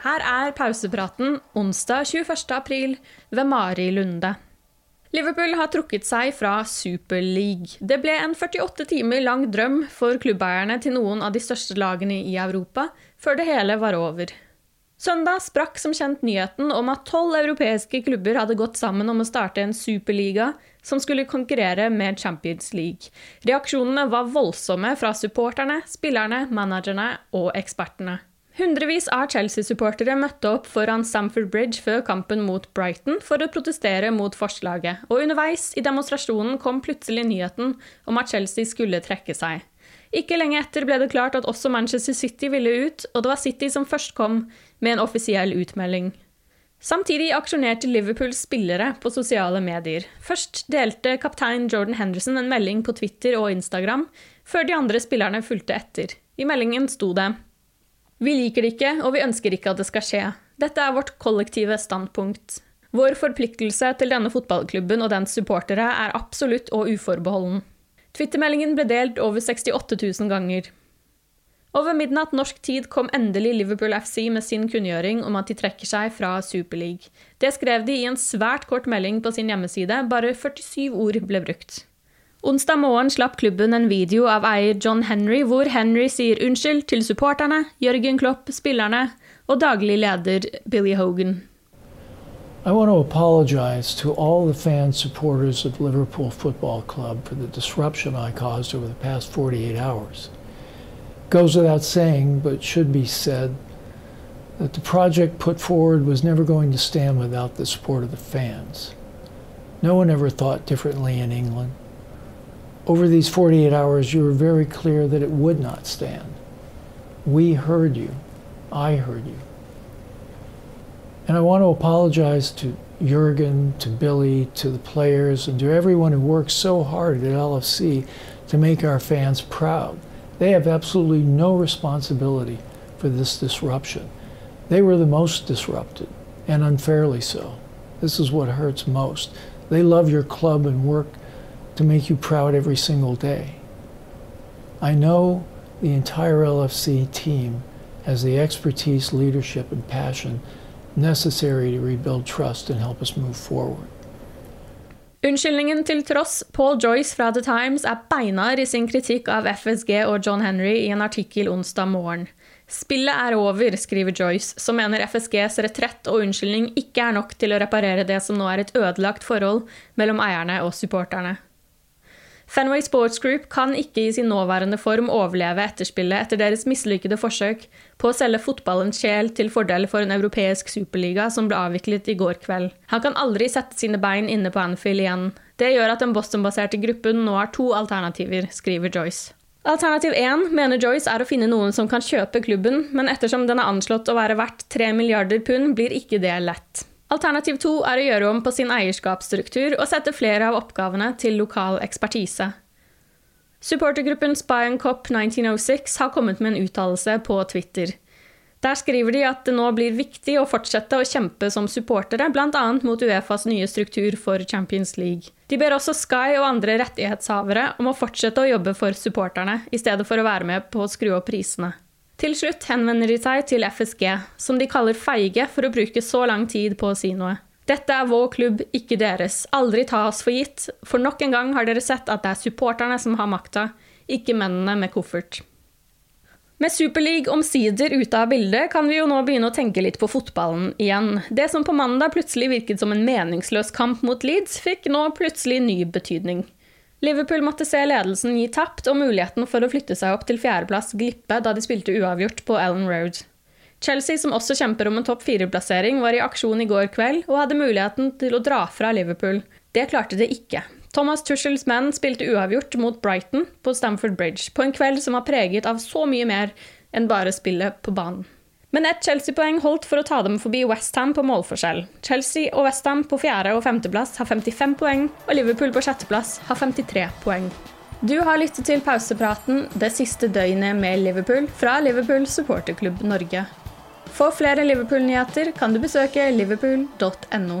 Her er pausepraten onsdag 21. april ved Mari Lunde. Liverpool har trukket seg fra Super League. Det ble en 48 timer lang drøm for klubbeierne til noen av de største lagene i Europa, før det hele var over. Søndag sprakk som kjent nyheten om at tolv europeiske klubber hadde gått sammen om å starte en superliga som skulle konkurrere med Champions League. Reaksjonene var voldsomme fra supporterne, spillerne, managerne og ekspertene. Hundrevis av Chelsea-supportere møtte opp foran Stamford Bridge før kampen mot Brighton for å protestere mot forslaget, og underveis i demonstrasjonen kom plutselig nyheten om at Chelsea skulle trekke seg. Ikke lenge etter ble det klart at også Manchester City ville ut, og det var City som først kom med en offisiell utmelding. Samtidig aksjonerte Liverpools spillere på sosiale medier. Først delte kaptein Jordan Henderson en melding på Twitter og Instagram, før de andre spillerne fulgte etter. I meldingen sto det vi liker det ikke, og vi ønsker ikke at det skal skje. Dette er vårt kollektive standpunkt. Vår forpliktelse til denne fotballklubben og dens supportere er absolutt og uforbeholden. Twittermeldingen ble delt over 68 000 ganger. Over midnatt norsk tid kom endelig Liverpool FC med sin kunngjøring om at de trekker seg fra Superleague. Det skrev de i en svært kort melding på sin hjemmeside, bare 47 ord ble brukt. Onsdag morgen slapp klubben en video av eier John Henry hvor Henry sier unnskyld til supporterne, Jürgen Klopp, spillerne og daglig leder Billy Hogan. I want to apologize to all the fans, supporters of Liverpool Football Club for the disruption I caused over the past 48 hours. Goes without saying, but should be said, that the project put forward was never going to stand without the support of the fans. No one ever thought differently in England. Over these 48 hours, you were very clear that it would not stand. We heard you. I heard you. And I want to apologize to Jurgen, to Billy, to the players, and to everyone who worked so hard at LFC to make our fans proud. They have absolutely no responsibility for this disruption. They were the most disrupted, and unfairly so. This is what hurts most. They love your club and work to make you proud every single day. I know the entire LFC team has the expertise, leadership, and passion necessary to rebuild trust and help us move forward. Unnskyldningen til tross, Paul Joyce fra The Times er beinhard i sin kritikk av FSG og John Henry i en artikkel onsdag morgen. Spillet er over, skriver Joyce, som mener FSGs retrett og unnskyldning ikke er nok til å reparere det som nå er et ødelagt forhold mellom eierne og supporterne. Fenway Sports Group kan ikke i sin nåværende form overleve etterspillet etter deres mislykkede forsøk på å selge fotballens sjel til fordel for en europeisk superliga som ble avviklet i går kveld. Han kan aldri sette sine bein inne på Anfield igjen. Det gjør at den Boston-baserte gruppen nå har to alternativer, skriver Joyce. Alternativ 1 mener Joyce er å finne noen som kan kjøpe klubben, men ettersom den er anslått å være verdt 3 milliarder pund, blir ikke det lett. Alternativ 2 er å gjøre om på sin eierskapsstruktur og sette flere av oppgavene til lokal ekspertise. Supportergruppen Spy Cop 1906 har kommet med en uttalelse på Twitter. Der skriver de at det nå blir viktig å fortsette å kjempe som supportere, bl.a. mot Uefas nye struktur for Champions League. De ber også Sky og andre rettighetshavere om å fortsette å jobbe for supporterne, i stedet for å være med på å skru opp prisene. Til slutt henvender de seg til FSG, som de kaller feige for å bruke så lang tid på å si noe. Dette er vår klubb, ikke deres. Aldri ta oss for gitt, for nok en gang har dere sett at det er supporterne som har makta, ikke mennene med koffert. Med Superleague omsider ute av bildet, kan vi jo nå begynne å tenke litt på fotballen igjen. Det som på mandag plutselig virket som en meningsløs kamp mot Leeds, fikk nå plutselig ny betydning. Liverpool måtte se ledelsen gi tapt og muligheten for å flytte seg opp til fjerdeplass glippe da de spilte uavgjort på Ellen Road. Chelsea, som også kjemper om en topp fire-plassering, var i aksjon i går kveld og hadde muligheten til å dra fra Liverpool. Det klarte det ikke. Thomas Tushels menn spilte uavgjort mot Brighton på Stamford Bridge, på en kveld som var preget av så mye mer enn bare spillet på banen. Men ett Chelsea-poeng holdt for å ta dem forbi Westham på målforskjell. Chelsea og Westham på fjerde- og femteplass har 55 poeng, og Liverpool på sjetteplass har 53 poeng. Du har lyttet til pausepraten det siste døgnet med Liverpool fra Liverpool supporterklubb Norge. For flere Liverpool-nyheter kan du besøke liverpool.no.